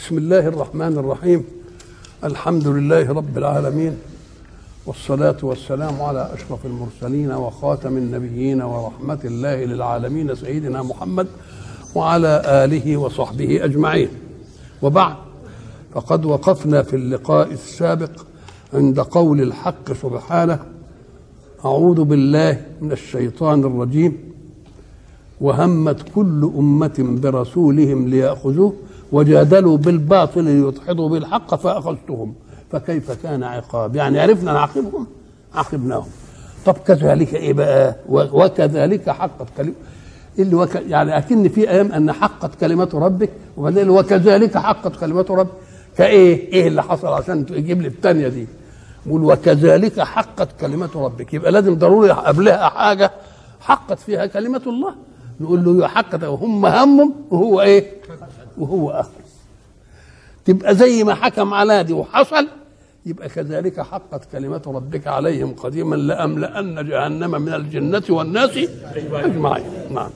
بسم الله الرحمن الرحيم. الحمد لله رب العالمين. والصلاة والسلام على أشرف المرسلين وخاتم النبيين ورحمة الله للعالمين سيدنا محمد وعلى آله وصحبه أجمعين. وبعد فقد وقفنا في اللقاء السابق عند قول الحق سبحانه أعوذ بالله من الشيطان الرجيم. وهمت كل أمة برسولهم ليأخذوه وجادلوا بالباطل ليدحضوا بالحق فأخذتهم. فكيف كان عقاب؟ يعني عرفنا نعاقبهم عاقبناهم طب كذلك إيه بقى؟ وكذلك حقت كلمة اللي وك... يعني أكن في أيام أن حقت كلمة ربك وبعدين وكذلك حقت كلمة ربك. كإيه؟ إيه اللي حصل عشان تجيب لي الثانية دي؟ يقول وكذلك حقت كلمة ربك. يبقى لازم ضروري قبلها حاجة حقت فيها كلمة الله. نقول له حقت وهم همهم وهو إيه؟ وهو اخذ تبقى زي ما حكم على دي وحصل يبقى كذلك حقت كلمة ربك عليهم قديما لأملأن جهنم من الجنة والناس أجمعين. نعم.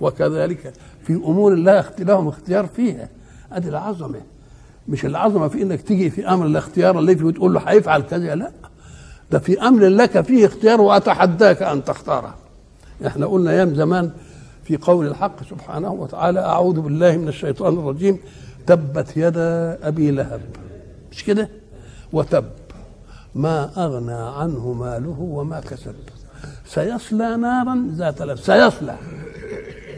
وكذلك في أمور الله لهم اختيار فيها. أدي العظمة. مش العظمة في إنك تيجي في أمر الاختيار اللي فيه وتقول له هيفعل كذا لا. ده في أمر لك فيه اختيار وأتحداك أن تختاره. إحنا قلنا أيام زمان في قول الحق سبحانه وتعالى أعوذ بالله من الشيطان الرجيم. تبت يدا أبي لهب. مش كده؟ وتب ما أغنى عنه ماله وما كسب. سيصلى نارا ذات لهب سيصلى.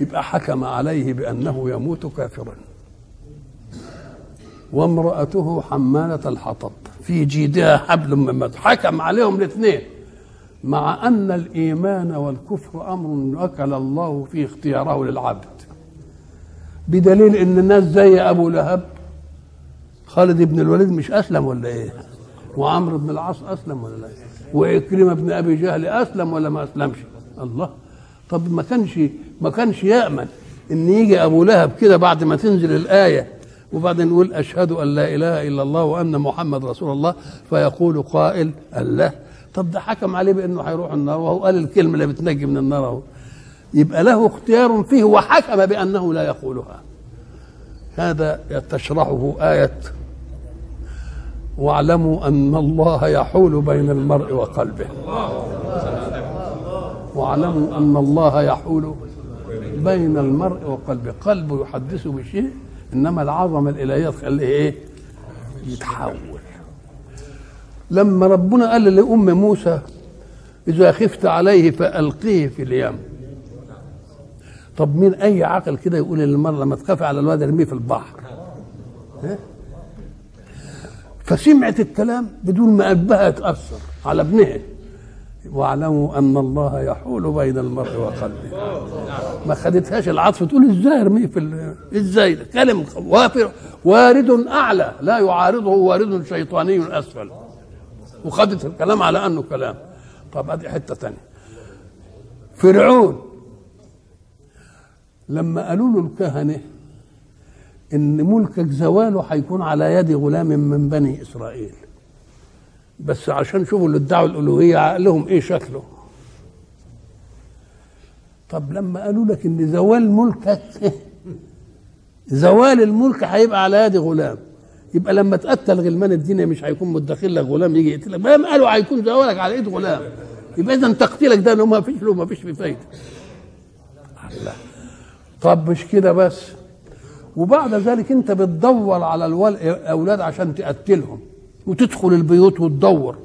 يبقى حكم عليه بأنه يموت كافرا. وامرأته حمالة الحطب. في جيدها حبل من مسد حكم عليهم الاثنين. مع أن الإيمان والكفر أمر أكل الله في اختياره للعبد. بدليل إن الناس زي أبو لهب خالد بن الوليد مش أسلم ولا إيه؟ وعمرو بن العاص أسلم ولا لا وإكرمة بن أبي جهل أسلم ولا ما أسلمش؟ الله. طب ما كانش ما كانش يأمن إن يجي أبو لهب كده بعد ما تنزل الآية وبعدين يقول أشهد أن لا إله إلا الله وأن محمد رسول الله فيقول قائل الله طب ده حكم عليه بأنه هيروح النار وهو قال الكلمة اللي بتنجي من النار أهو. يبقى له اختيار فيه وحكم بأنه لا يقولها. هذا تشرحه آية واعلموا أن الله يحول بين المرء وقلبه. واعلموا أن الله يحول بين المرء وقلبه. قلبه يحدثه بشيء إنما العظمة الإلهية تخليه إيه؟ يتحول. لما ربنا قال لأم موسى إذا خفت عليه فألقيه في اليم طب مين أي عقل كده يقول للمرة لما تخاف على الواد ارميه في البحر؟ فسمعت الكلام بدون ما قلبها يتاثر على ابنها. واعلموا أن الله يحول بين المرء وقلبه. ما خدتهاش العطف تقول إزاي ارميه في. إزاي؟ كلام وافر وارد أعلى. لا يعارضه وارد شيطاني أسفل. وخدت الكلام على أنه كلام. طب ادي حتة ثانية فرعون لما قالوا له الكهنة إن ملكك زواله هيكون على يد غلام من بني إسرائيل. بس عشان شوفوا اللي ادعوا الالوهيه عقلهم إيه شكله. طب لما قالوا لك إن زوال ملكك زوال الملك هيبقى على يد غلام. يبقى لما تقتل غلمان الدنيا مش هيكون مدخل لك غلام يجي يقتلك. ما قالوا هيكون زوالك على إيد غلام. يبقى اذا تقتيلك ده ما فيش له ما فيش فيه فايدة. الله. طب مش كده بس. وبعد ذلك أنت بتدور على الاولاد عشان تقتلهم. وتدخل البيوت وتدور.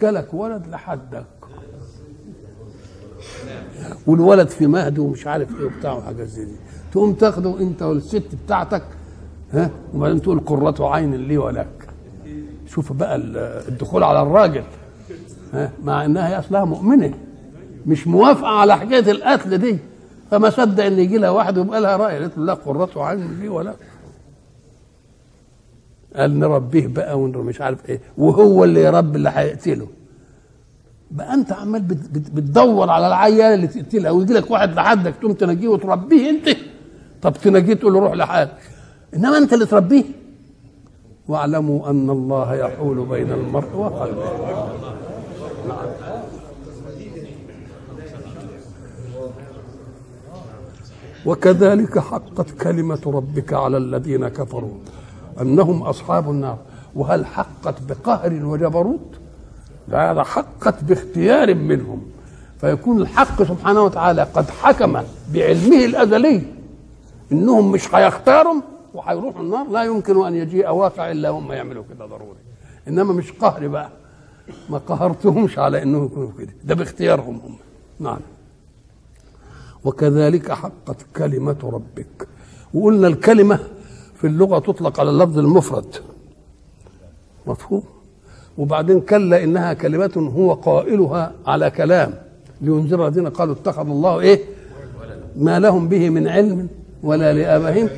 جالك ولد لحدك. والولد في مهد ومش عارف إيه وبتاع وحاجات زي دي. تقوم تاخده أنت والست بتاعتك ها؟ وبعدين تقول قرة عين لي ولك. شوف بقى الدخول على الراجل ها؟ مع إنها هي أصلها مؤمنة مش موافقة على حكاية القتل دي. فما صدق إن يجي لها واحد ويبقى لها رأي قالت له لا قرته عين لي ولا قال نربيه بقى مش عارف إيه. وهو اللي يربي اللي هيقتله. بقى أنت عمال بتدور على العيال اللي تقتلها ويجي لك واحد لحدك تقوم تنجيه وتربيه أنت. طب تنجيه تقول له روح لحالك. إنما أنت اللي تربيه. واعلموا أن الله يحول بين المرء وقلبه. نعم. وكذلك حقت كلمة ربك على الذين كفروا أنهم أصحاب النار. وهل حقت بقهر وجبروت؟ لا ده حقت باختيار منهم. فيكون الحق سبحانه وتعالى قد حكم بعلمه الأزلي إنهم مش هيختاروا وهيروحوا النار لا يمكن أن يجيء واقع إلا هم يعملوا كده ضروري. إنما مش قهر بقى. ما قهرتهمش على انهم يكونوا كده. ده باختيارهم هم. نعم. وكذلك حقت كلمة ربك. وقلنا الكلمة في اللغة تطلق على اللفظ المفرد. مفهوم؟ وبعدين كلا إنها كلمة هو قائلها على كلام. لينذر الذين قالوا اتخذ الله إيه؟ ما لهم به من علم ولا لآبائهم.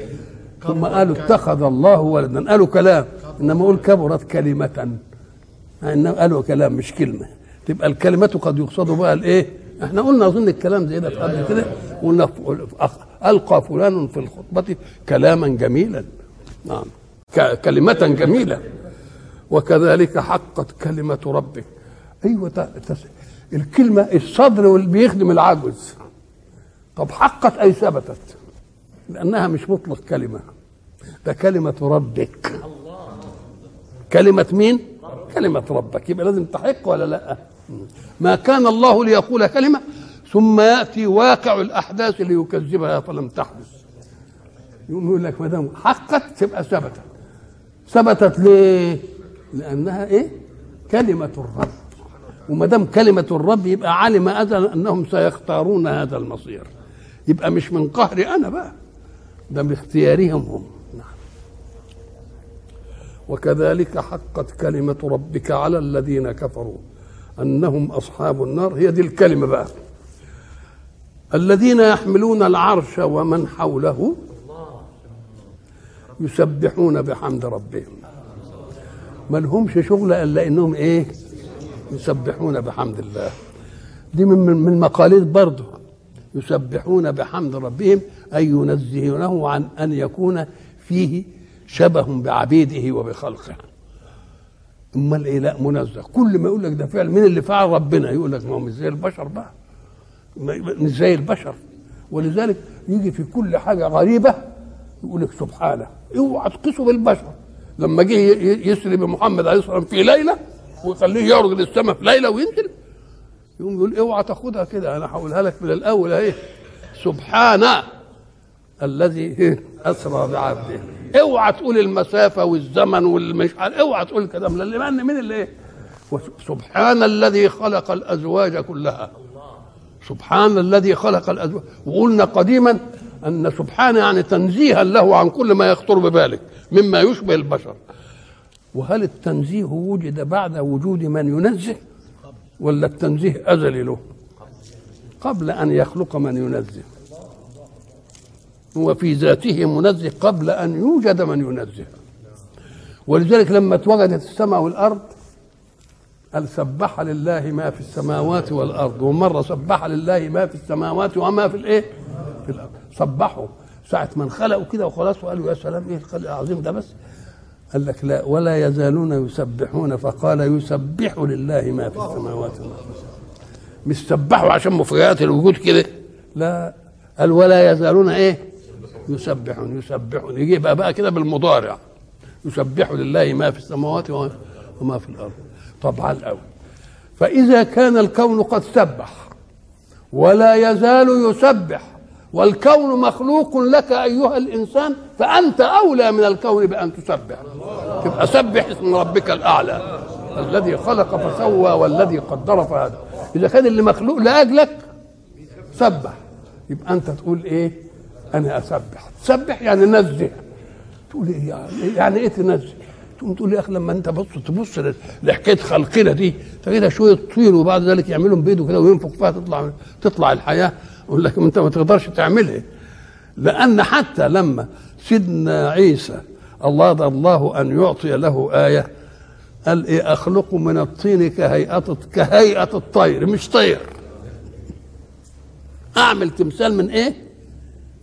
ثم قالوا اتخذ الله ولدا. قالوا كلام. إنما قول كبرت كلمة. إنما قالوا كلام مش كلمة. تبقى الكلمة قد يقصد بها الإيه؟ إحنا قلنا أظن الكلام زي ده في قبل كده. قلنا ألقى فلان في الخطبة كلاما جميلا. نعم. كلمة جميلة. وكذلك حقت كلمة ربك. أيوه الكلمة الصدر اللي بيخدم العجز طب حقت أي ثبتت؟ لأنها مش مطلق كلمة. ده كلمة ربك. كلمة مين؟ كلمة ربك. يبقى لازم تحق ولا لا؟ ما كان الله ليقول كلمة ثم يأتي واقع الأحداث ليكذبها فلم تحدث. يقول لك ما دام حقت تبقى ثبتت. ثبتت ليه؟ لأنها إيه؟ كلمة الرب. وما دام كلمة الرب يبقى علم ازلا أنهم سيختارون هذا المصير. يبقى مش من قهري أنا بقى ده باختيارهم هم. وكذلك حقت كلمة ربك على الذين كفروا أنهم أصحاب النار. هي دي الكلمة بقى. الذين يحملون العرش ومن حوله يسبحون بحمد ربهم. ما لهمش شغل إلا إنهم إيه؟ يسبحون بحمد الله. دي من من مقاليد برضه. يسبحون بحمد ربهم أي ينزهونه عن أن يكون فيه شبه بعبيده وبخلقه. أمال إيه؟ لا منزه. كل ما يقول لك ده فعل مين اللي فعل؟ ربنا. يقول لك ما هو مش زي البشر بقى. مش زي البشر. ولذلك يجي في كل حاجة غريبة يقول لك سبحانه. اوعى تقيسه بالبشر لما جه يسري بمحمد عليه الصلاه في ليلة ويخليه يعرض للسماء في ليلة وينزل يقوم يقول اوعى تاخدها كده. أنا هقولها لك من الأول أهي. سبحان الذي أسرى بعبده. اوعى تقول المسافة والزمن والمش اوعى تقول الكلام لأن من اللي إيه؟ سبحان الذي خلق الأزواج كلها. سبحان الذي خلق الأزواج. وقلنا قديما أن سبحان يعني تنزيها له عن كل ما يخطر ببالك مما يشبه البشر. وهل التنزيه وجد بعد وجود من ينزه؟ ولا التنزيه أزلي له؟ قبل أن يخلق من ينزه. هو في ذاته منزه قبل أن يوجد من ينزه. ولذلك لما اتوجدت السماء والأرض قال سبح لله ما في السماوات والأرض. ومرة سبح لله ما في السماوات وما في الإيه؟ في الأرض. سبحوا ساعة ما انخلقوا كده وخلاص وقالوا يا سلام إيه الخلق العظيم ده بس؟ قال لك لا ولا يزالون يسبحون. فقال يسبح لله ما في السماوات الأرض مش سبحوا عشان مفرجات الوجود كده. لا. قال ولا يزالون إيه؟ يسبحون يسبحون. يجي بقى, كده بالمضارع. يسبح لله ما في السماوات وما في الأرض. طبعا قوي فإذا كان الكون قد سبح ولا يزال يسبح والكون مخلوق لك أيها الإنسان فأنت أولى من الكون بأن تسبح. تبقى سبح اسم ربك الأعلى. الذي خلق فسوى والذي قدر فهدى. إذا كان اللي مخلوق لأجلك سبح. يبقى أنت تقول إيه؟ أنا أسبح. تسبح يعني نزه. تقول إيه يعني, يعني إيه تنزه؟ تقوم تقول يا أخي لما أنت بص تبص لحكاية خلقنا دي تجدها شوية طين وبعد ذلك يعملهم بيده كده وينفخ فيها تطلع تطلع الحياة. أقول لك أنت ما تقدرش تعملها. لأن حتى لما سيدنا عيسى الله الله أن يعطي له آية قال إيه أخلق من الطين كهيئه كهيئة الطير مش طير. أعمل تمثال من إيه؟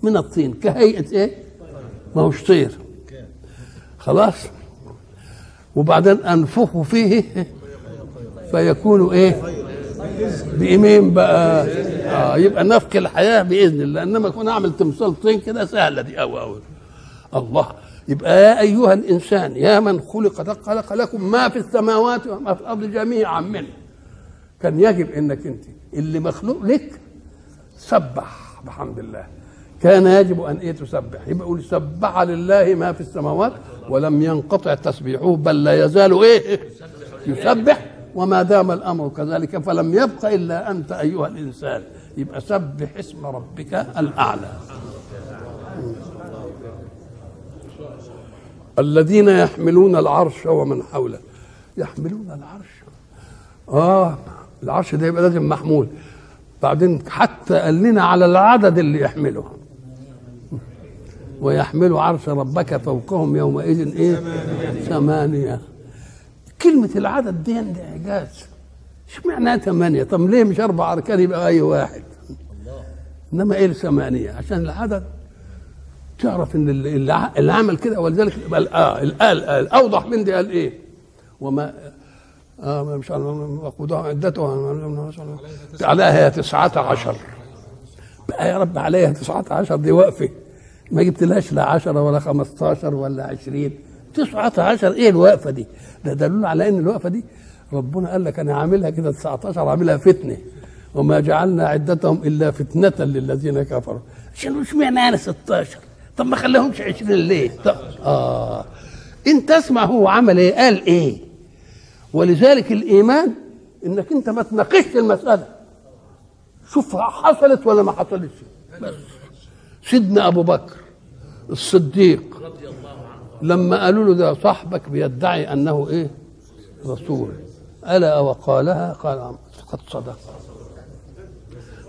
من الطين. كهيئة إيه؟ ما هوش طير. خلاص. وبعدين أنفخ فيه فيكون إيه؟ بإيمين بقى. آه يبقى نفك الحياة بإذن الله. إنما يكون أعمل تمثال طين كده سهلة دي. أوي أوي الله. يبقى يا أيها الإنسان يا من خلق خلق لكم ما في السماوات وما في الأرض جميعا منه. كان يجب إنك أنت اللي مخلوق لك سبح. بحمد الله كان يجب أن إيه تسبح. يبقى يقول سبح لله ما في السماوات ولم ينقطع تسبيحه بل لا يزال إيه؟ يسبح وما دام الأمر كذلك فلم يبق إلا أنت أيها الإنسان. يبقى سبح اسم ربك الأعلى. الذين يحملون العرش ومن حوله. يحملون العرش. آه العرش ده يبقى لازم محمول. بعدين حتى قال لنا على العدد اللي يحمله. ويحمل عرش ربك فوقهم يومئذ إيه؟ ثمانية. كلمة العدد دي دي إعجاز. اشمعنى ثمانية؟ طب ليه مش أربع أركان يبقى أي واحد؟ إنما إيه ثمانية عشان العدد. تعرف إن اللي, اللي عمل كده ولذلك يبقى آه الآل آل أوضح من دي قال إيه؟ وما آه مش وقودها عدتها. عليها تسعة عشر. بقى يا رب عليها تسعة عشر دي وقفة ما جبت لهاش لا عشرة ولا خمستاشر ولا عشرين. تسعة عشر إيه الوقفة دي؟ ده دليل على إن الوقفة دي ربنا قال لك أنا عاملها كده 19 عاملها فتنة. وما جعلنا عدتهم إلا فتنة للذين كفروا. عشان مش معنى أنا 16 طب ما خليهمش 20 ليه؟ طب آه. أنت اسمع هو عمل إيه؟ قال إيه؟ ولذلك الإيمان إنك أنت ما تناقشش المسألة. شوف حصلت ولا ما حصلتش. بس. سيدنا أبو بكر الصديق لما قالوا له ده صاحبك بيدعي أنه إيه؟ رسول. ألا وقالها؟ قال قد صدق.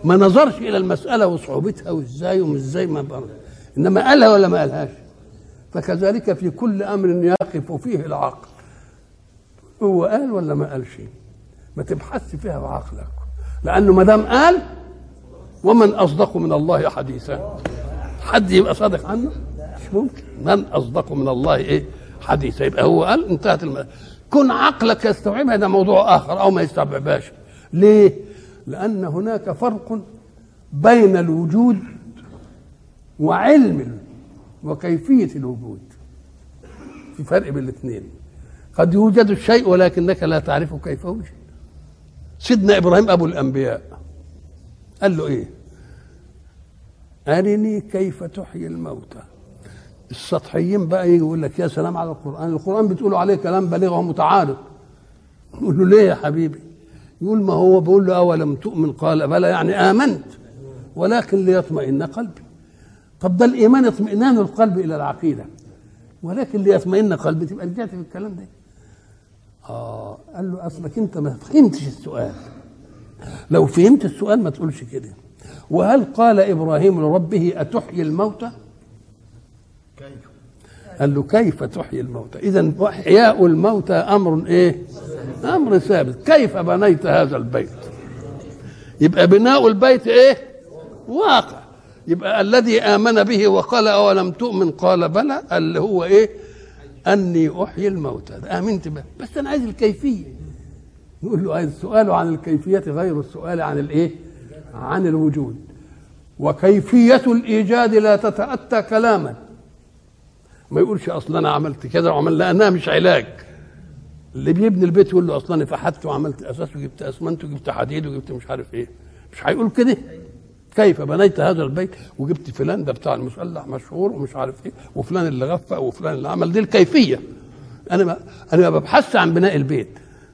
ما نظرش إلى المسألة وصعوبتها وإزاي ومش إزاي ما برد. إنما قالها ولا ما قالهاش. فكذلك في كل أمر يقف فيه العقل. هو قال ولا ما قالش ما تبحثش فيها بعقلك. لأنه ما دام قال ومن أصدق من الله حديثا. حد يبقى صادق عنه؟ مش ممكن. من أصدق من الله إيه؟ حديثا يبقى هو قال انتهت الم... كن عقلك يستوعبها ده موضوع آخر أو ما يستوعبهاش. ليه؟ لأن هناك فرق بين الوجود وعلم وكيفية الوجود. في فرق بين الاثنين. قد يوجد الشيء ولكنك لا تعرف كيف وجد سيدنا إبراهيم أبو الأنبياء قال له إيه؟ أرني كيف تحيي الموتى. السطحيين بقى يجي يقول لك يا سلام على القرآن. القرآن بتقولوا عليه كلام بليغ ومتعارض. يقول له ليه يا حبيبي؟ يقول ما هو بيقول له أولم تؤمن؟ قال بلى يعني آمنت. ولكن ليطمئن قلبي. طب ده الإيمان اطمئنان القلب إلى العقيدة. ولكن ليطمئن قلبي. تبقى رجعت في الكلام ده. آه قال له أصلك أنت ما فهمتش السؤال. لو فهمت السؤال ما تقولش كده. وهل قال إبراهيم لربه أتحيي الموتى؟ كيف؟ قال له كيف تحيي الموتى؟ اذا إحياء الموتى أمر إيه؟ أمر ثابت. كيف بنيت هذا البيت؟ يبقى بناء البيت إيه؟ واقع. يبقى الذي آمن به وقال أولم تؤمن؟ قال بلى. اللي هو إيه؟ أني أحيي الموتى. ده آمنت به. بس أنا عايز الكيفية. نقول له السؤال عن الكيفية غير السؤال عن الإيه؟ عن الوجود. وكيفية الإيجاد لا تتأتى كلاما. ما يقولش أصلا أنا عملت كذا وعمل لأنها مش علاج. اللي بيبني البيت يقول له أصلا أنا فحت وعملت أساس وجبت أسمنت وجبت حديد وجبت مش عارف إيه. مش هيقول كده؟ كيف بنيت هذا البيت وجبت فلان؟ ده بتاع المسلح مشهور ومش عارف إيه. وفلان اللي غفى وفلان اللي عمل. دي الكيفية. أنا ما أنا ما ببحثش عن بناء البيت.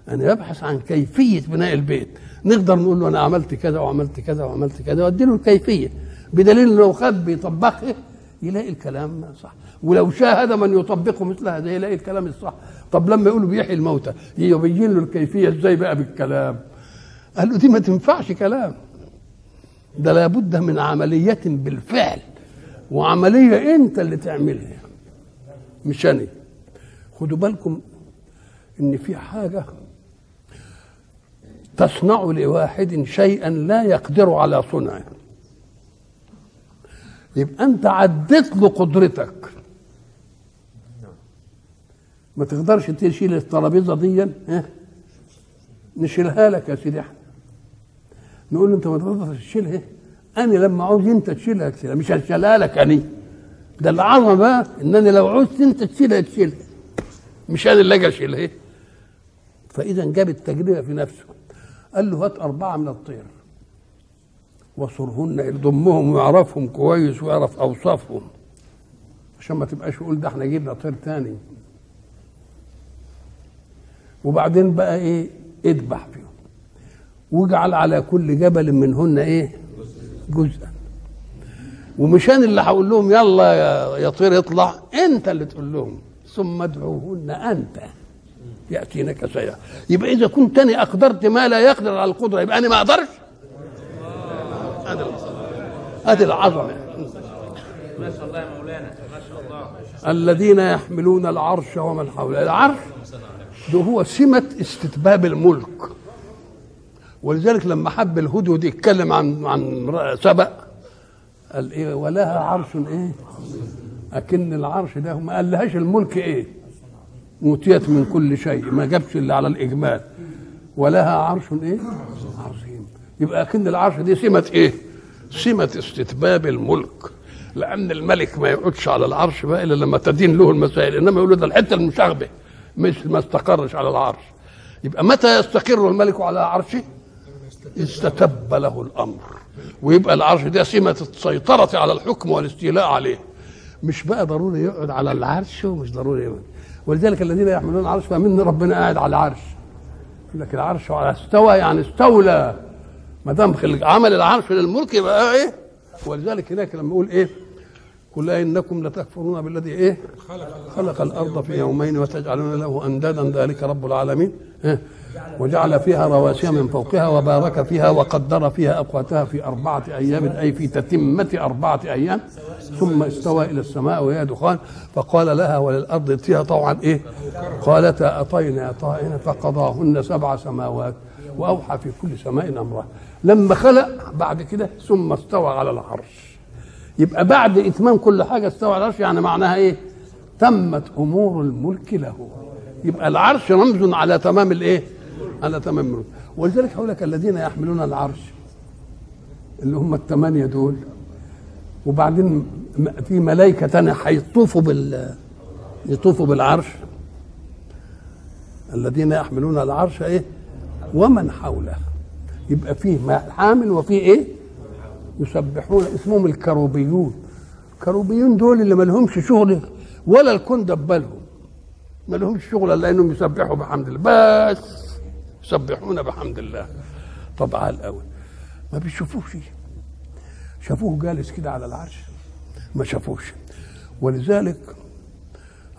أنا ببحث عن كيفية بناء البيت. نقدر نقول له أنا عملت كذا وعملت كذا وعملت كذا وأدي له الكيفية. بدليل لو خد بيطبقه يلاقي الكلام صح. ولو شاهد من يطبقه مثل هذا يلاقي الكلام الصح. طب لما يقولوا بيحيي الموتى يبين له الكيفية إزاي بقى بالكلام. قال له دي ما تنفعش كلام. ده لابد من عملية بالفعل. وعملية أنت اللي تعملها. مش أنا خدوا بالكم إن في حاجة تصنع لواحد شيئا لا يقدر على صنعه. يبقى أنت عديت له قدرتك ما تقدرش تشيل الترابيزة دي ها؟ نشيلها لك يا سيدي إحنا نقول له أنت ما تقدرش تشيلها. أنا لما عاوز أنت تشيلها تشيلها مش هشيلها لك أنا. ده العظمة بقى إن أنا لو عوزت أنت تشيلها تشيلها. مش أنا اللي أجي أشيلها. فاذا جاب التجربة في نفسه. قال له هات أربعة من الطير وصرهن يضمهم ويعرفهم كويس ويعرف أوصافهم. عشان ما تبقاش يقول ده إحنا جبنا طير تاني. وبعدين بقى إيه؟ اذبح فيهم. واجعل على كل جبل منهن إيه؟ جزءا. ومش أنا اللي هقول لهم يلا يا طير اطلع أنت اللي تقول لهم ثم ادعوهن أنت. يأتينك سيئا يبقى إذا كنت أنا أقدرت ما لا يقدر على القدرة يبقى أنا ما أقدرش. هذه العظمه ما شاء الله يا مولانا ما شاء الله. الذين يحملون العرش ومن حوله. العرش ده هو سمة استتباب الملك. ولذلك لما حب الهدهد يتكلم عن عن سبأ قال إيه ولها عرش إيه؟ أكن العرش ده ما قالهاش الملك إيه؟ اوتيت من كل شيء ما جابش اللي على الإجمال. ولها عرش إيه؟ عظيم. يبقى أكن العرش دي سمة إيه؟ سمة استتباب الملك. لأن الملك ما يقعدش على العرش بقى إلا لما تدين له المسائل إنما يقول ده الحتة المشاغبة مش ما استقرش على العرش. يبقى متى يستقر الملك على عرشه؟ استتب له الأمر. ويبقى العرش ده سمة السيطرة على الحكم والاستيلاء عليه. مش بقى ضروري يقعد على العرش ومش ضروري يقعد. ولذلك الذين يحملون العرش فمن ربنا قاعد على العرش. يقول لك العرش على استوى يعني استولى. ما دام عمل العرش للملك يبقى إيه؟ ولذلك هناك لما يقول إيه؟ قل إنكم لتكفرون بالذي إيه؟ خلق الأرض في يومين وتجعلون له أندادا ذلك رب العالمين. إيه؟ وجعل فيها رواسي من فوقها وبارك فيها وقدر فيها أقواتها في أربعة أيام أي في تتمة أربعة أيام. ثم استوى إلى السماء وهي دخان. فقال لها وللأرض ائتيها طوعا. إيه؟ قالتا اتينا طائعين فقضاهن سبع سماوات وأوحى في كل سماء امرها لما خلق بعد كده ثم استوى على العرش. يبقى بعد إتمام كل حاجة استوى على العرش يعني معناها إيه؟ تمت أمور الملك له. يبقى العرش رمز على تمام الإيه؟ على تمام الملك ولذلك هقول لك الذين يحملون العرش اللي هم الثمانيه دول وبعدين في ملائكة تانية هيطوفوا بال يطوفوا بالعرش. الذين يحملون العرش إيه؟ ومن حوله. يبقى فيه حامل وفيه إيه؟ يسبحون اسمهم الكروبيون. الكروبيون دول اللي ما لهمش شغل ولا الكون دبلهم. ما لهمش شغل إلا إنهم يسبحوا بحمد الله. بس يسبحون بحمد الله. طبعا الأول. ما بيشوفوش. شافوه جالس كده على العرش؟ ما شافوش. ولذلك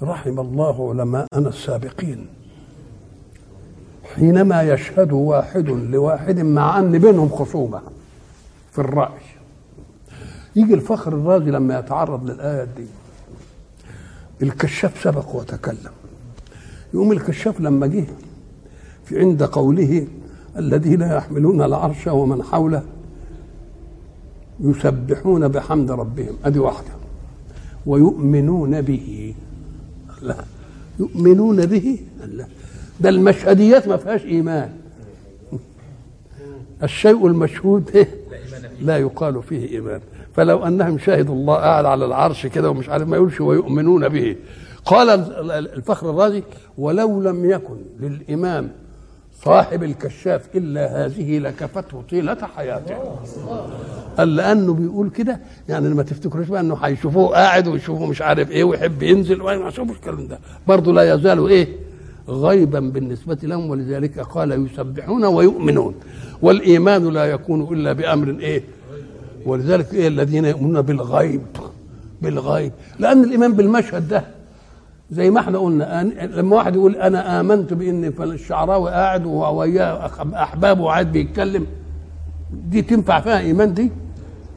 رحم الله علماءنا السابقين. حينما يشهد واحد لواحد مع أن بينهم خصومة في الرأي. يجي الفخر الرازي لما يتعرض للآية دي. الكشاف سبق وتكلم. يقوم الكشاف لما جه عند قوله الذين يحملون العرش ومن حوله يسبحون بحمد ربهم. أدي واحدة. ويؤمنون به. لا. يؤمنون به. لا. ده المشهديات ما فيهاش إيمان. الشيء المشهود؟ لا يقال فيه إيمان. فلو أنهم شاهدوا الله قاعد على العرش كده ومش عارف ما يقولش ويؤمنون به. قال الفخر الرازي ولو لم يكن للإمام صاحب الكشاف إلا هذه لكفته طيلة حياته. قال لأنه بيقول كده يعني ما تفتكروش بقى إنه هيشوفوه قاعد ويشوفوه مش عارف إيه ويحب ينزل وما يشوفوش الكلام ده. برضه لا يزال إيه؟ غيبا بالنسبة لهم ولذلك قال يسبحون ويؤمنون. والإيمان لا يكون إلا بأمر إيه؟ ولذلك إيه الذين يؤمنون بالغيب؟ بالغيب. لأن الإيمان بالمشهد ده زي ما إحنا قلنا لما واحد يقول أنا آمنت بإن الشعراوي قاعد وياه أحبابه قاعد بيتكلم دي تنفع فيها إيمان دي؟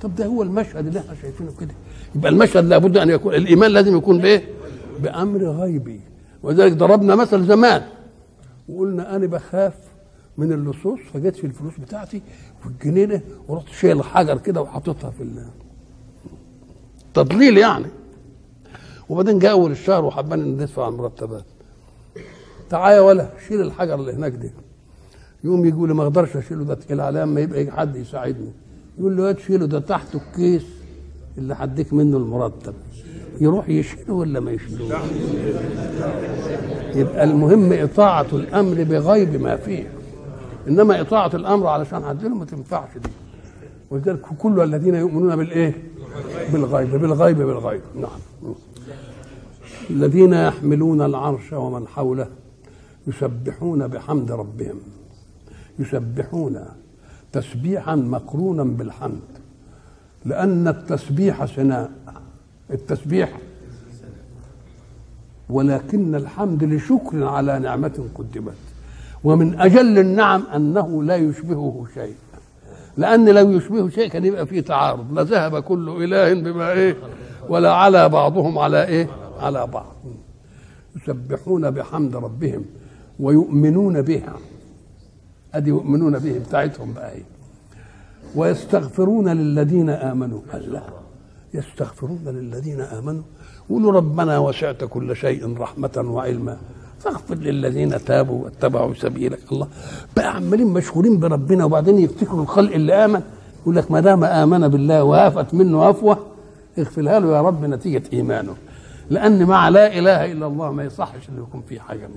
طب ده هو المشهد اللي إحنا شايفينه كده. يبقى المشهد لابد أن يكون الإيمان لازم يكون بإيه؟ بأمر غيبي. ولذلك ضربنا مثل زمان. وقلنا أنا بخاف من اللصوص فجيت في الفلوس بتاعتي في الجنينة ورحت شايل حجر كده وحاططها في تضليل يعني. وبعدين جاء اول الشهر وحبان ان ندفع المرتبات تعالى ولا شيل الحجر اللي هناك ده يقوم يقول لي ما أقدرش اشيله ده تقيل عليا اما يبقى حد يساعدني. يقول له يا تشيله ده تحته الكيس اللي هديك منه المرتب. يروح يشيله ولا ما يشيلوش؟ يبقى المهم إطاعة الأمر بغيب ما فيه. إنما إطاعة الأمر علشان عدله ما تنفعش دي. ولذلك كل الذين يؤمنون بالإيه؟ بالغيب بالغيب بالغيب. نعم. الذين يحملون العرش ومن حوله يسبحون بحمد ربهم يسبحون تسبيحا مقرونا بالحمد لأن التسبيح سناء التسبيح ولكن الحمد لشكر على نعمة قدمت ومن أجل النعم أنه لا يشبهه شيء لأن لو يشبهه شيء كان يبقى فيه تعارض لذهب كل إله بما إيه ولا على بعضهم على إيه؟ على بعض. يسبحون بحمد ربهم ويؤمنون بها. أدي يؤمنون به بتاعتهم بقى إيه ويستغفرون للذين آمنوا. الله يستغفرون للذين آمنوا. يقولوا ربنا وسعت كل شيء رحمة وعلما. فاغفر للذين تابوا واتبعوا سبيلك. الله. بقى عمالين مشهورين بربنا وبعدين يفتكروا الخلق اللي آمن. يقول لك ما دام آمن بالله وآفت منه افوه اغفرها له يا رب نتيجة إيمانه. لأن مع لا إله إلا الله ما يصحش أن يكون في حاجة من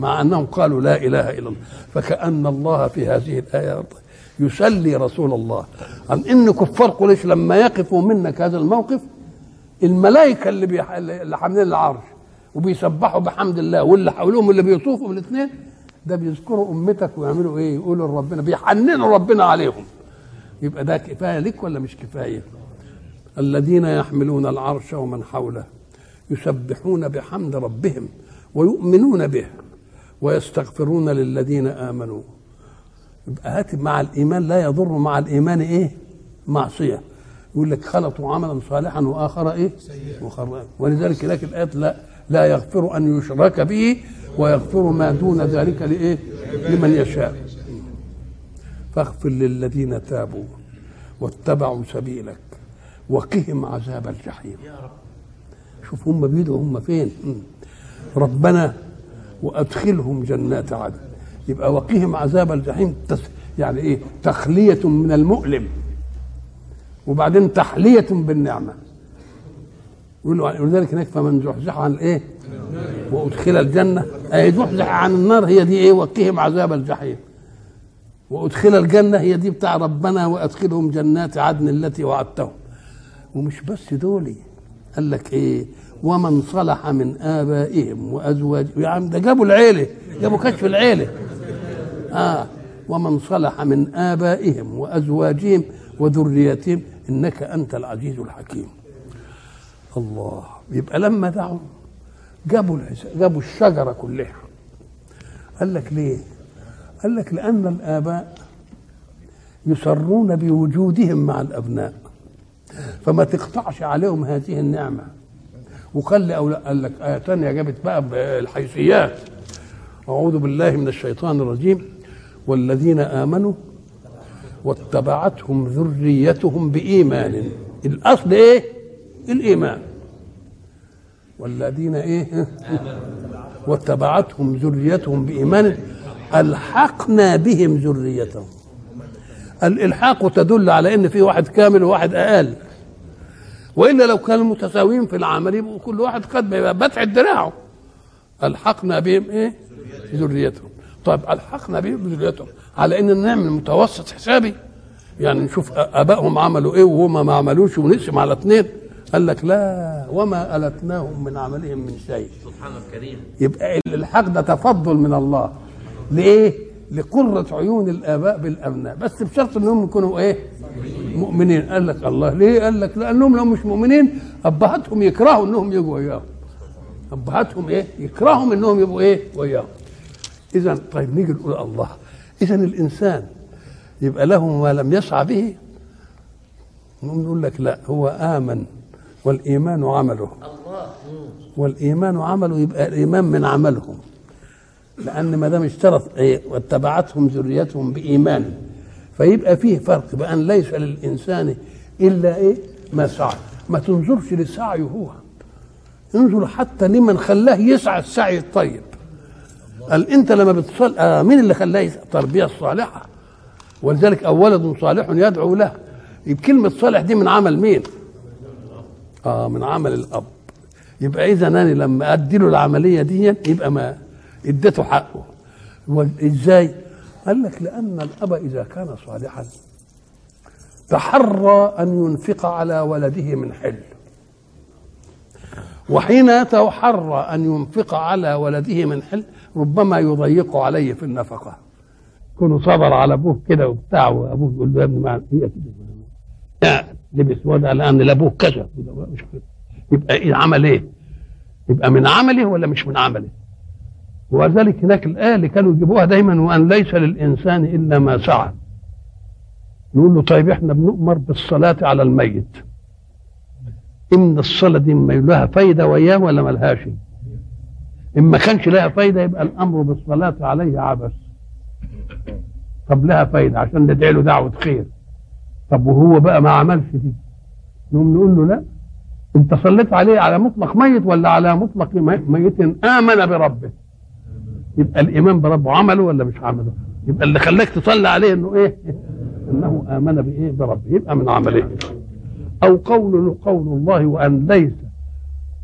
مع أنهم قالوا لا إله إلا الله. فكأن الله في هذه الآية يسلي رسول الله. عن إن كفار قريش لما يقفوا منك هذا الموقف الملائكة اللي بيح... اللي حاملين العرش وبيسبحوا بحمد الله واللي حولهم اللي بيطوفوا بالاثنين ده بيذكروا أمتك ويعملوا إيه؟ يقولوا لربنا بيحننوا ربنا عليهم. يبقى ده كفاية لك ولا مش كفاية؟ الذين يحملون العرش ومن حوله. يسبحون بحمد ربهم ويؤمنون به ويستغفرون للذين آمنوا. يبقى هات مع الإيمان لا يضر مع الإيمان إيه؟ معصية. يقول لك خلطوا عملا صالحا وآخر إيه؟ وخر ولذلك هناك الآيات لا لا يغفر أن يشرك به ويغفر ما دون ذلك لإيه؟ لمن يشاء. فاغفر للذين تابوا واتبعوا سبيلك وقهم عذاب الجحيم. شوف هم بيدوا هم فين. ربنا وأدخلهم جنات عدن. يبقى وقهم عذاب الجحيم يعني إيه؟ تخلية من المؤلم. وبعدين تحلية بالنعمة. ولذلك هناك فمن زحزح عن الايه وأدخل الجنة. أي زحزح عن النار هي دي إيه؟ وقهم عذاب الجحيم. وأدخل الجنة هي دي بتاع ربنا وأدخلهم جنات عدن التي وعدتهم. ومش بس دولي. قال لك إيه؟ ومن صلح من آبائهم وأزواجهم. يعني ده جابوا العيلة جابوا كشف العيلة. آه. ومن صلح من آبائهم وأزواجهم وذريتهم إنك أنت العزيز الحكيم. الله. يبقى لما دعوا جابوا جابوا الشجرة كلها. قال لك ليه؟ قال لك لأن الآباء يسرون بوجودهم مع الأبناء. فما تقطعش عليهم هذه النعمة. وخلي أولا قال لك آية تانية جابت بقى بالحيثيات. أعوذ بالله من الشيطان الرجيم. والذين آمنوا واتبعتهم ذريتهم بإيمان. الأصل إيه؟ الإيمان. والذين إيه؟ واتبعتهم ذريتهم بإيمان. ألحقنا بهم ذريتهم. الإلحاق تدل على إن في واحد كامل وواحد أقل. والا لو كانوا متساويين في العمل يبقوا كل واحد قد بتعد دراعه ألحقنا بهم إيه؟ ذريتهم طيب ألحقنا بهم ذريتهم على إن نعمل متوسط حسابي. يعني نشوف أبائهم عملوا إيه وهم ما عملوش ونقسم على اثنين قال لك لا وما ألتناهم من عملهم من شيء. سبحان الكريم. يبقى الحق ده تفضل من الله. ليه؟ لقرة عيون الآباء بالأبناء. بس بشرط أنهم يكونوا إيه؟ مؤمنين. قال لك الله. ليه؟ قال لك؟ لأنهم لو مش مؤمنين أبهاتهم يكرهوا أنهم يجوا وياهم. أبهاتهم إيه؟ يكرههم أنهم يبقوا إيه؟ وياهم. إذا طيب نيجي نقول الله. إذا الإنسان يبقى له ما لم يسعى به. نقول لك لا هو آمن والإيمان عمله. والإيمان عمله يبقى الإيمان من عملهم. لأن ما دام اشترط إيه واتبعتهم ذريتهم بإيمان فيبقى فيه فرق بأن ليس للإنسان إلا إيه؟ ما سعى. ما تنظرش لسعيه هو. انظر حتى لمن خلاه يسعى السعي الطيب. قال أنت لما بتصل آه مين اللي خلاه يسعى؟ التربية الصالحة. ولذلك أو ولد صالح يدعو له. كلمه صالح دي من عمل مين؟ آه من عمل الأب. يبقى إذا أنا لما ادي له العملية دي يبقى ما اديته حقه. إزاي؟ قال لك لأن الأب إذا كان صالحا تحرى أن ينفق على ولده من حل. وحين يتحرى أن ينفق على ولده من حل ربما يضيق عليه في النفقة. يكون صبر على أبوه كده وبتاع وأبوه يقول له يا ابني ما هي لبس وضع لأن لأبوه كذا. يبقى إيه عمل إيه؟ يبقى من عمله ولا مش من عمله؟ وذلك هناك الآية اللي كانوا يجيبوها دايما وأن ليس للإنسان إلا ما سعى. نقول له طيب إحنا بنؤمر بالصلاة على الميت. إن الصلاة دي ما لها فايدة وياه ولا ملهاش إن ما كانش لها فايدة يبقى الأمر بالصلاة عليه عبث. طب لها فايدة عشان ندعي له دعوة خير. طب وهو بقى ما عملش دي؟ نقوم نقول له لا. أنت صليت عليه على مطلق ميت ولا على مطلق ميت آمن بربه؟ يبقى الإيمان بربه عمله ولا مش عمله؟ يبقى اللي خلاك تصلي عليه إنه إيه؟ إنه آمن بإيه؟ بربه. يبقى من عمله. أو قول قول الله وأن ليس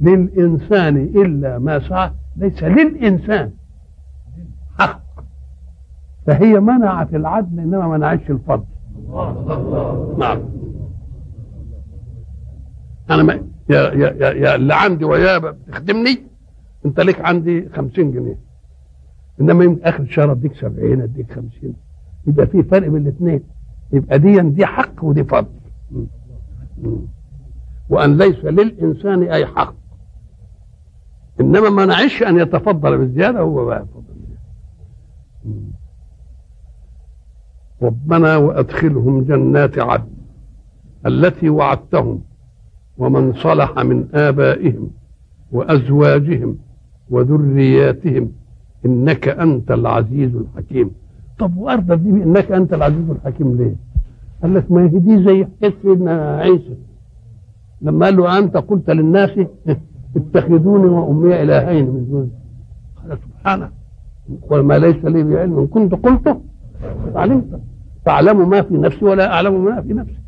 للإنسان إلا ما سعى. ليس للإنسان. حق. فهي منعت العدل إنما منعتش الفضل. نعم. أنا ما يا يا يا, اللي عندي وياه بتخدمني أنت ليك عندي خمسين جنيه. إنما يمكن آخر الشهر أديك 70 أديك 50 يبقى في فرق بين الاثنين. يبقى دي دي حق ودي فضل. وأن ليس للإنسان أي حق. إنما ما نعيش أن يتفضل بالزيادة هو بقى فضل ربنا وأدخلهم جنات عدن التي وعدتهم ومن صلح من آبائهم وأزواجهم وذرياتهم إنك أنت العزيز الحكيم. طب وارضى دي إنك أنت العزيز الحكيم ليه؟ قال لك ما هي دي زي حكاية سيدنا عيسى. لما قال له أنت قلت للناس اتخذوني وأمي إلهين من دون. قال سبحانه. وما ليس لي بعلم. إن كنت قلته علمت. تعلم ما في نفسي ولا أعلم ما في نفسي.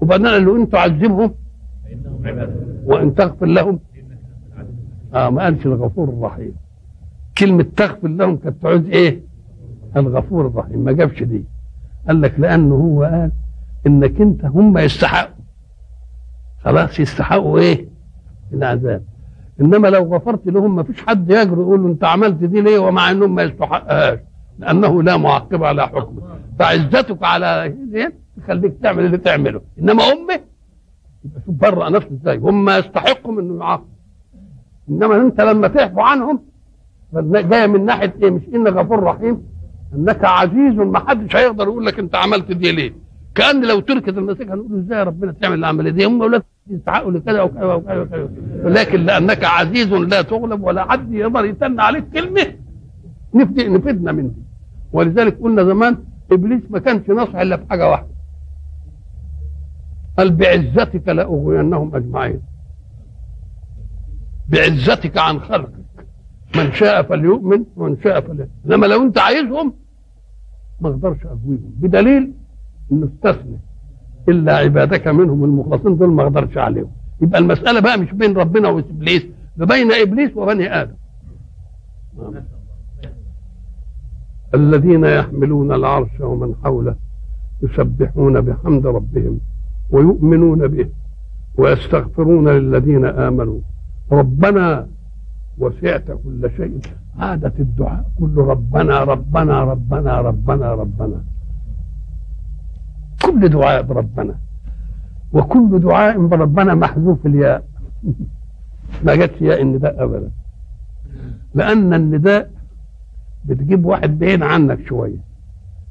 وبعدين قال له إن تعذبهم وإن تغفر لهم. آه ما قالش الغفور الرحيم. كلمة تغفر لهم كانت تعود إيه؟ الغفور الرحيم. ما جابش دي. قال لك لأنه هو قال إنك أنت هم يستحقوا. خلاص يستحقوا إيه؟ العذاب. إنما لو غفرت لهم ما فيش حد يجرؤ يقول له أنت عملت دي ليه ومع إنهم ما يستحقهاش؟ لأنه لا معقب على حكمه. فعزتك على تخليك تعمل اللي تعمله. إنما أمه يبقى شوف نفسه إزاي. هم يستحقوا إنه يعاقب إنما أنت لما تعفو عنهم جاية من ناحية إيه؟ مش إن غفور رحيم إنك عزيز ما حدش هيقدر يقول لك أنت عملت دي ليه. كأن لو تركت المسيح هنقول إزاي ربنا تعمل العملية دي؟ هم أولاد يستحقوا لكذا وكذا وكذا وكذا. لكن لأنك عزيز لا تغلب ولا حد يقدر يتن عليك كلمة. نفدي نفدنا من دي. ولذلك قلنا زمان إبليس ما كانش نصح إلا في حاجة واحدة. قال بعزتك لأغوينهم أجمعين. بعزتك عن خلقك. من شاء فليؤمن ومن شاء فليؤمن إنما لو أنت عايزهم ما أقدرش اغويهم بدليل انه استثنى. إلا عبادك منهم المخلصين دول ما أقدرش عليهم. يبقى المسألة بقى مش بين ربنا وإبليس ده بين إبليس وبني آدم. الذين يحملون العرش ومن حوله يسبحون بحمد ربهم ويؤمنون به ويستغفرون للذين آمنوا. ربنا وسعت كل شيء. عادة الدعاء. كل ربنا ربنا ربنا ربنا ربنا. كل دعاء بربنا. وكل دعاء بربنا محذوف الياء. ما جاتش ياء النداء ابدا. لأن النداء بتجيب واحد بعيد عنك شوية.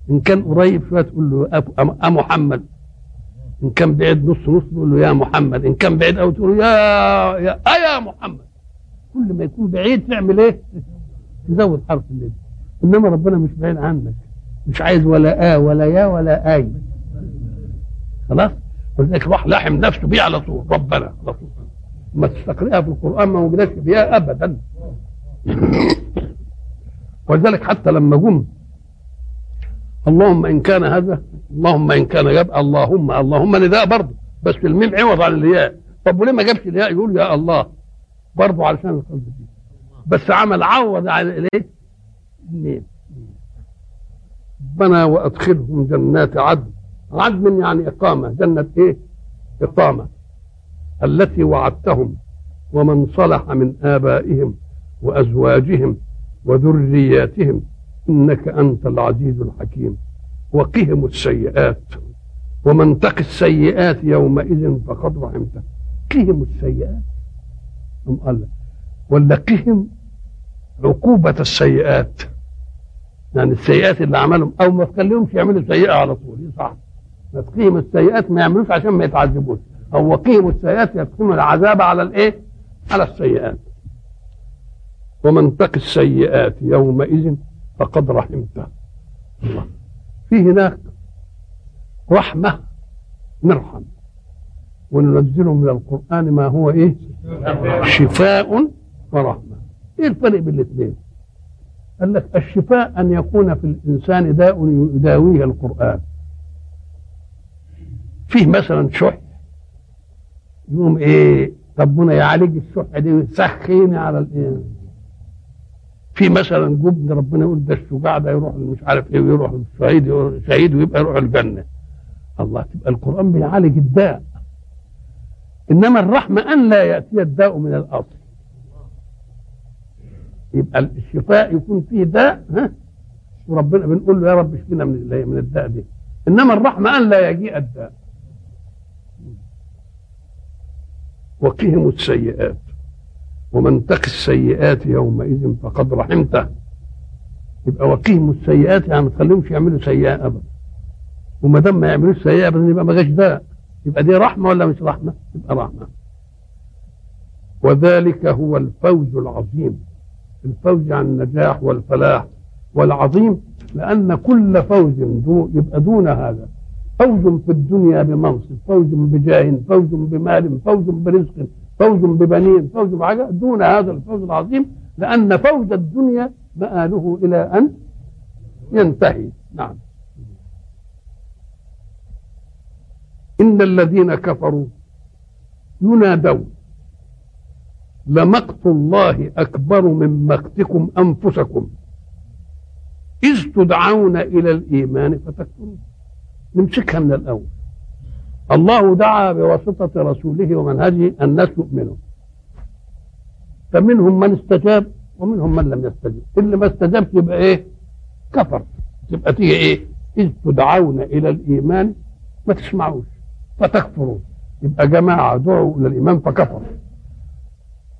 إن كان قريب شوية تقول له أ محمد. إن كان بعيد نص نص تقول له يا محمد. إن كان بعيد قوي تقول له يا يا يا محمد. كل ما يكون بعيد تعمل إيه؟ تزود حرف النداء إنما ربنا مش بعيد عنك. مش عايز ولا آ ولا يا ولا آي خلاص؟ ولذلك راح لاحم نفسه بيه على طول. ربنا على طول. ما تستقرئها في القرآن ما وجدش فيها أبدا. ولذلك حتى لما جم اللهم إن كان هذا اللهم إن كان جاب اللهم اللهم نداء برضه. بس الميم عوض عن الياء طب وليه ما جابش الياء يقول يا الله. برضه علشان القلب دي. بس عمل عوض على الايه الميم ربنا وادخلهم جنات عدن. عدن يعني إقامة. جنة إيه؟ إقامة. التي وعدتهم ومن صلح من آبائهم وأزواجهم وذرياتهم. إنك أنت العزيز الحكيم. وقهم السيئات. ومن تق السيئات يومئذ فقد رحمته. قهم السيئات. أم قال ولا قهم عقوبة السيئات. يعني السيئات اللي عملهم أو ما تخليهمش يعملوا سيئة على طول صح ما تقيم السيئات ما يعملوش عشان ما يتعذبوش. أو وقيهم السيئات يقيم العذاب على الإيه؟ على السيئات. ومن تق السيئات يومئذ فقد رحمته. الله. في هناك رحمة نرحم وننزل من القرآن ما هو إيه؟ شفاء ورحمة. إيه الفرق بين الاثنين؟ قال لك الشفاء أن يكون في الإنسان داء يداويه القرآن. فيه مثلا شح. يقوم إيه؟ ربنا يعالج الشح دي ويسخيني على الإيه في مثلا جبن ربنا يقول ده الشجاع ده يروح مش عارف إيه ويروح الشهيد شهيد ويبقى يروح الجنة. الله تبقى القرآن بيعالج الداء. إنما الرحمة أن لا يأتي الداء من الاصل يبقى الشفاء يكون فيه داء ها؟ وربنا بنقول له يا رب اشفينا من من الداء دي. إنما الرحمة أن لا يجيء الداء. وقهم السيئات. ومن تق السيئات يومئذ فقد رحمته. يبقى وقيهم السيئات يعني ما تخليهمش يعملوا سيئة ابدا. وما دام ما يعملوش سيئة ابدا يبقى ما جاش داء. يبقى دي رحمة ولا مش رحمة؟ يبقى رحمة. وذلك هو الفوز العظيم. الفوز يعني النجاح والفلاح والعظيم لأن كل فوز دو يبقى دون هذا. فوز في الدنيا بمنصب فوز بجاه فوز بمال فوز برزق فوز ببنين فوز بحاجة دون هذا الفوز العظيم لأن فوز الدنيا مآله إلى أن ينتهي. نعم. إن الذين كفروا ينادون لمقت الله أكبر من مقتكم أنفسكم. إذ تدعون إلى الإيمان فتكفرون. نمسكها من الأول. الله دعا بواسطة رسوله ومنهجه الناس يؤمنوا فمنهم من استجاب ومنهم من لم يستجب. اللي ما استجابش يبقى إيه؟ كفر. تبقى تيجي إيه؟ إذ تدعون إلى الإيمان ما تسمعوش. فتكفرون يبقى جماعة دعوا إلى الإيمان فكفروا.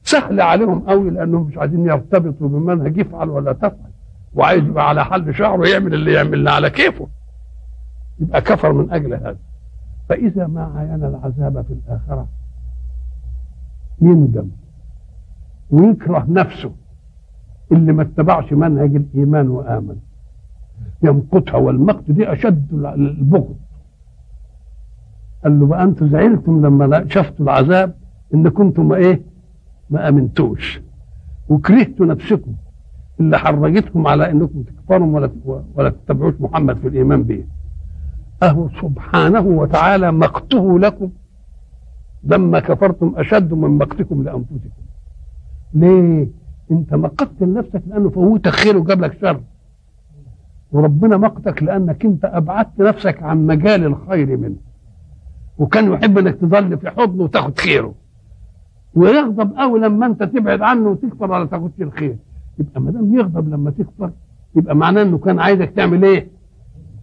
سهل عليهم قوي لأنهم مش عايزين يرتبطوا بمنهج يفعل ولا تفعل. وعايز يبقى على حل شعره يعمل اللي يعمل على كيفه. يبقى كفر من أجل هذا. فإذا ما عاين العذاب في الآخرة يندم ويكره نفسه اللي ما اتبعش منهج الإيمان وآمن. يمقتها والمقت دي أشد البغض. قال له بقى أنتم زعلتم لما شفتوا العذاب إن كنتم ما إيه؟ ما آمنتوش. وكرهتوا نفسكم. اللي حرجتكم على إنكم تكفروا ولا ولا تتبعوش محمد في الإيمان به أهو سبحانه وتعالى مقته لكم. لما كفرتم أشد من مقتكم لأنفسكم. ليه؟ أنت مقتت لنفسك لأنه فوتك خير وجاب لك شر. وربنا مقتك لأنك أنت أبعدت نفسك عن مجال الخير منه. وكان يحب انك تظل في حضنه وتاخد خيره. ويغضب قوي لما انت تبعد عنه وتكفر ولا تاخدش الخير. يبقى ما دام يغضب لما تكفر يبقى معناه انه كان عايزك تعمل إيه؟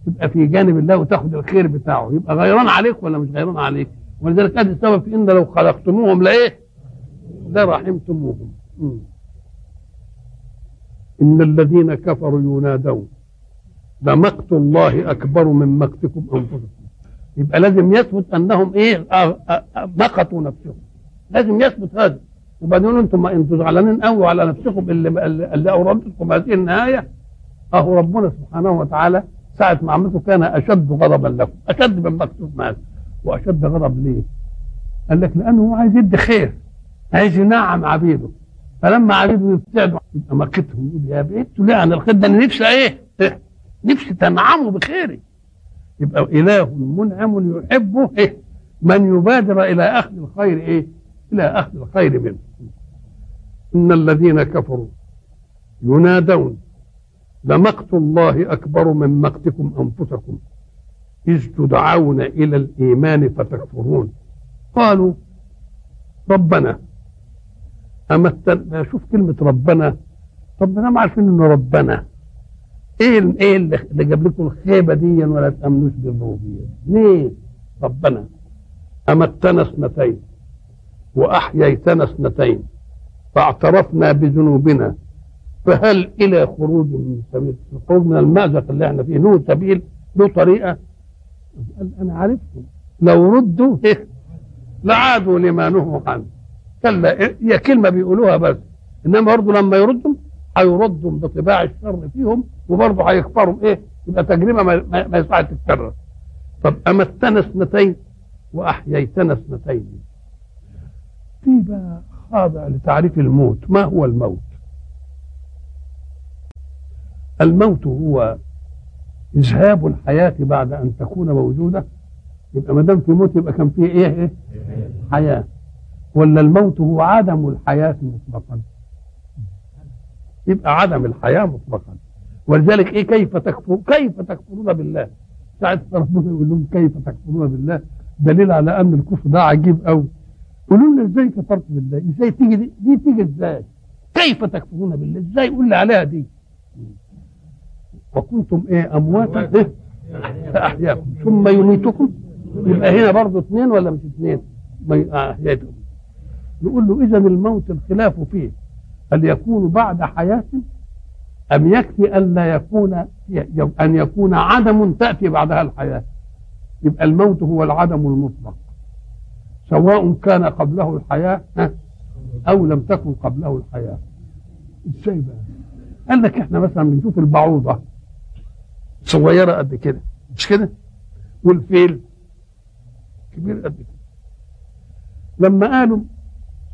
تبقى في جانب الله وتاخد الخير بتاعه. يبقى غيران عليك ولا مش غيران عليك؟ ولذلك ادي السبب في إن لو خلقتموهم لإيه؟ لرحمتموهم. إن الذين كفروا ينادون لمقت الله أكبر من مقتكم أنفسكم. يبقى لازم يثبت انهم إيه مقتوا نفسهم. لازم يثبت هذا. وبعدين أنتم أنتم زعلانين قوي على نفسكم اللي اللي أوردتكم هذه النهاية. أهو ربنا سبحانه وتعالى ساعة ما عملته كان أشد غضبا لكم. أشد من مكتوب معاك وأشد غضب ليه؟ قال لك لأنه هو عايز يدي خير. عايز ينعم عبيده. فلما عبيده يبتعدوا مكتهم يقول يا بيت ليه؟ أنا الخير ده أنا نفسي إيه؟, إيه؟ نفسي تنعموا بخيري. يبقى إله منعم يحبه إيه؟ من يبادر إلى أخذ الخير إيه؟ إلى أهل الخير منه. إن الذين كفروا ينادون لمقت الله أكبر من مقتكم أنفسكم إذ تدعون إلى الإيمان فتكفرون. قالوا ربنا أمتنا شوف كلمة ربنا ربنا ما عارفين إنه ربنا. إيه إيه اللي جاب لكم الخيبة دي ولا تأمنوش بالربوبية؟ ليه؟ ربنا أمتنا اثنتين وأحييتنا اثنتين فاعترفنا بذنوبنا فهل إلى خروج من سبيل الخروج من المأزق اللي إحنا فيه له سبيل له طريقة؟ قال أنا عرفتم لو ردوا لعادوا لما نهوا عنه. كلا هي كلمة بيقولوها بس إنما برضه لما يردوا هيردوا بطباع الشر فيهم وبرضه هيكفروا إيه؟ يبقى تجربة ما, ما, يصح تتكرر. طب أمتنا اثنتين وأحييتنا اثنتين. في بقى خاضع لتعريف الموت. ما هو الموت؟ الموت هو إذهاب الحياة بعد أن تكون موجودة. يبقى ما دام في موت يبقى كان فيه إيه, إيه؟ حياة. ولا الموت هو عدم الحياة مطلقا؟ يبقى عدم الحياة مطلقا. ولذلك إيه كيف تكفر كيف تكفرون بالله؟ ساعة ربنا يقول لهم كيف تكفرون بالله؟ دليل على أن الكفر ده عجيب أوي. قولوا لنا إزاي كفرت بالله؟ إزاي تيجي دي, دي تيجي إزاي؟ كيف تكفرون بالله؟ إزاي؟ قول لي عليها دي. وكنتم إيه امواتا إيه؟ فاحياكم ثم يميتكم؟ يبقى هنا برضه اثنين ولا مش اثنين؟ أحياكم. نقول له اذا الموت الخلاف فيه. هل يكون بعد حياة أم يكفي أن لا يكون أن يكون عدم تأتي بعدها الحياة؟ يبقى الموت هو العدم المطلق. سواء كان قبله الحياة أو لم تكن قبله الحياة. إزاي بقى؟ قال لك إحنا مثلا بنشوف البعوضة. صغيرة قد كده. مش كده؟ والفيل كبير قد كده. لما قالوا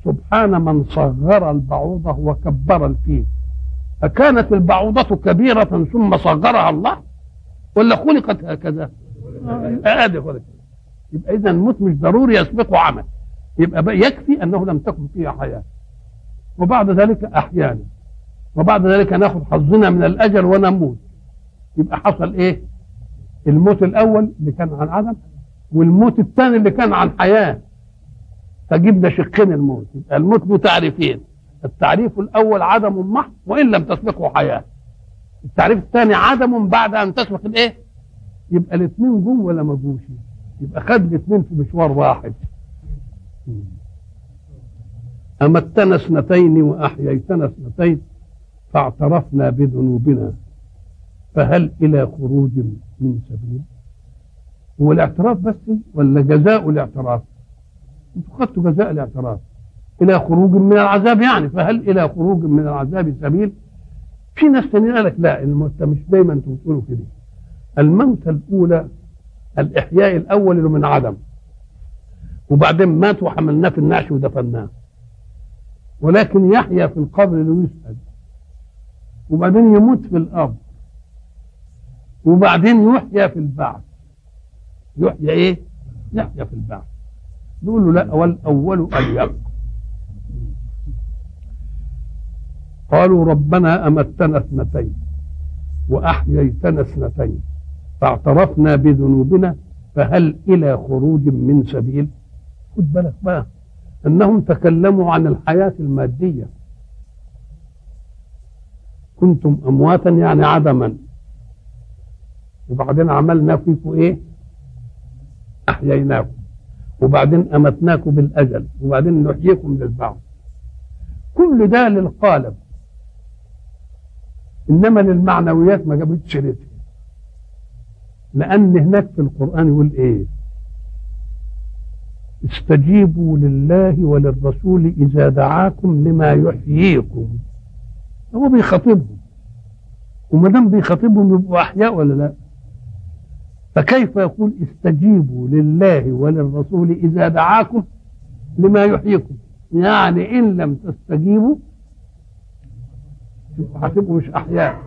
سبحان من صغر البعوضة وكبر الفيل. أكانت البعوضة كبيرة ثم صغرها الله؟ ولا خلقت هكذا؟ آه آه يبقى اذا الموت مش ضروري يسبقه عمل. يبقى يكفي أنه لم تكن فيها حياة. وبعد ذلك أحيانا. وبعد ذلك نأخذ حظنا من الاجل ونموت. يبقى حصل إيه؟ الموت الأول اللي كان عن عدم والموت الثاني اللي كان عن حياة. فجبنا شقين الموت. يبقى الموت له تعريفين. التعريف الأول عدم محض وإن لم تسبقه حياة. التعريف الثاني عدم بعد أن تسبق الإيه؟ يبقى الاثنين جم ولا ما جوش؟ يبقى خد الاثنين في مشوار واحد. أمتنا اثنتين وأحييتنا اثنتين فاعترفنا بذنوبنا. فهل إلى خروج من سبيل؟ هو الاعتراف بس ولا جزاء الاعتراف؟ أنتوا خدتوا جزاء الاعتراف. إلى خروج من العذاب يعني فهل إلى خروج من العذاب سبيل؟ في ناس تانيين قال لك لا الموت مش دايما أنتوا بتقولوا كده. الموتة الأولى الإحياء الأول اللي من عدم. وبعدين مات وحملناه في النعش ودفناه. ولكن يحيا في القبر ويسأل وبعدين يموت في الأرض. وبعدين يحيا في البعث. يحيا إيه؟ يحيا في البعث. نقول له لا والأول أليق قالوا ربنا أمتنا اثنتين وأحييتنا اثنتين فاعترفنا بذنوبنا فهل إلى خروج من سبيل؟ خد بالك بقى أنهم تكلموا عن الحياة المادية. كنتم أمواتا يعني عدما. وبعدين عملنا فيكم إيه؟ أحييناكم. وبعدين أمتناكم بالأجل وبعدين نحييكم للبعض كل ده للقالب. إنما للمعنويات ما جابتش سيرتها لأن هناك في القرآن يقول إيه؟ استجيبوا لله وللرسول إذا دعاكم لما يحييكم. هو بيخاطبهم. وما دام بيخاطبهم يبقوا أحياء ولا لا؟ فكيف يقول استجيبوا لله وللرسول إذا دعاكم لما يحييكم؟ يعني إن لم تستجيبوا هتبقوا مش أحياء.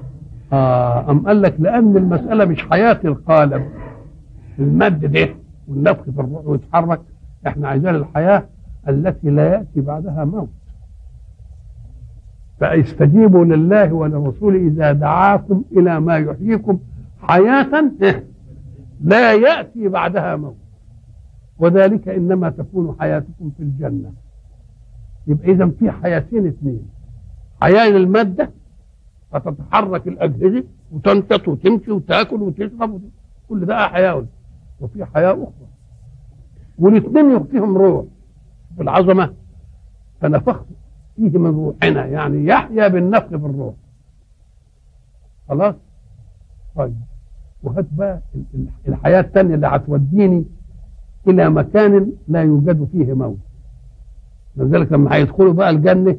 آه أم قال لك لأن المسألة مش حياة القالب. المد ده والنفخ في الروح ويتحرك. إحنا عايزين الحياة التي لا يأتي بعدها موت. فاستجيبوا لله وللرسول إذا دعاكم إلى ما يحييكم. حياة؟ لا يأتي بعدها موت. وذلك إنما تكون حياتكم في الجنة. يبقى إذا في حياتين اثنين حياة للمادة فتتحرك الأجهزة وتنشط وتمشي وتأكل وتشرب كل ده حياة. وفي حياة أخرى. والاثنين فيهم روح. بالعظمة. فنفخت فيه من روحنا. يعني يحيا بالنفخ في الروح خلاص؟ طيب. وهات بقى الحياة الثانية اللي هتوديني إلى مكان لا يوجد فيه موت. لذلك لما هيدخلوا بقى الجنة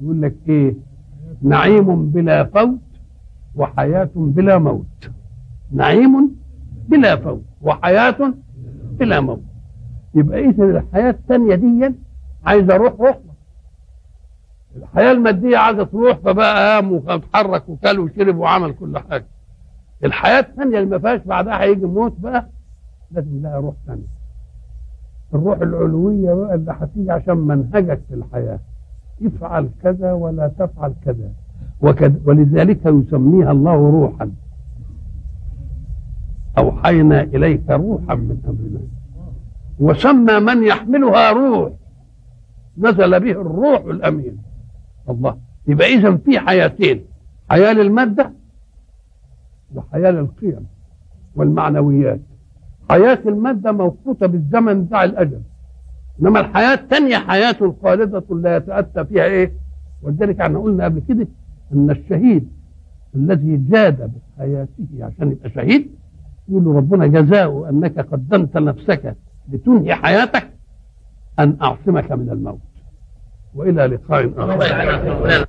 يقول لك إيه؟ نعيم بلا فوت وحياة بلا موت. نعيم بلا فوت وحياة بلا موت. يبقى إذا الحياة الثانية دي عايزة روح روح. الحياة المادية عايزة تروح فبقى قام واتحرك وكل وشرب وعمل كل حاجة. الحياة الثانية اللي ما فيهاش بعدها هيجي موت بقى لازم لها روح ثانية الروح العلوية بقى اللي هتيجي عشان منهجك في الحياة. افعل كذا ولا تفعل كذا. وكذا ولذلك يسميها الله روحا. أوحينا إليك روحا من أمرنا. وسمى من يحملها روح. نزل به الروح الأمين. الله. يبقى إذا في حياتين. حياة للمادة وحياة للقيم والمعنويات. حياة المادة موقوتة بالزمن بتاع الأجل. إنما الحياة الثانية حياة خالدة لا يتأتى فيها إيه؟ ولذلك إحنا قلنا قبل كده أن الشهيد الذي جاد بحياته عشان يبقى شهيد يقول ربنا جزاؤه أنك قدمت نفسك لتنهي حياتك أن أعصمك من الموت. وإلى لقاء آخر.